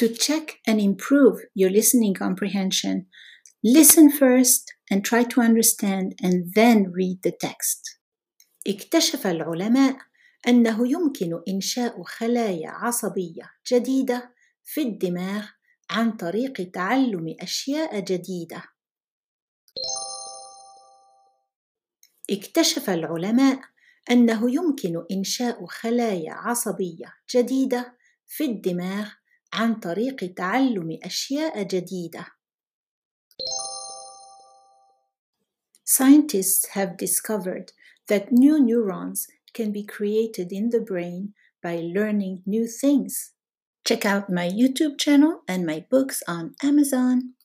To check and improve your listening comprehension, listen first and try to understand and then read the text. اكتشف العلماء أنه يمكن إنشاء خلايا عصبية جديدة في الدماغ عن طريق تعلم أشياء جديدة. اكتشف العلماء أنه يمكن إنشاء خلايا عصبية جديدة في الدماغ عن طريق تعلم أشياء جديدة. Scientists have discovered that new neurons can be created in the brain by learning new things. Check out my YouTube channel and my books on Amazon.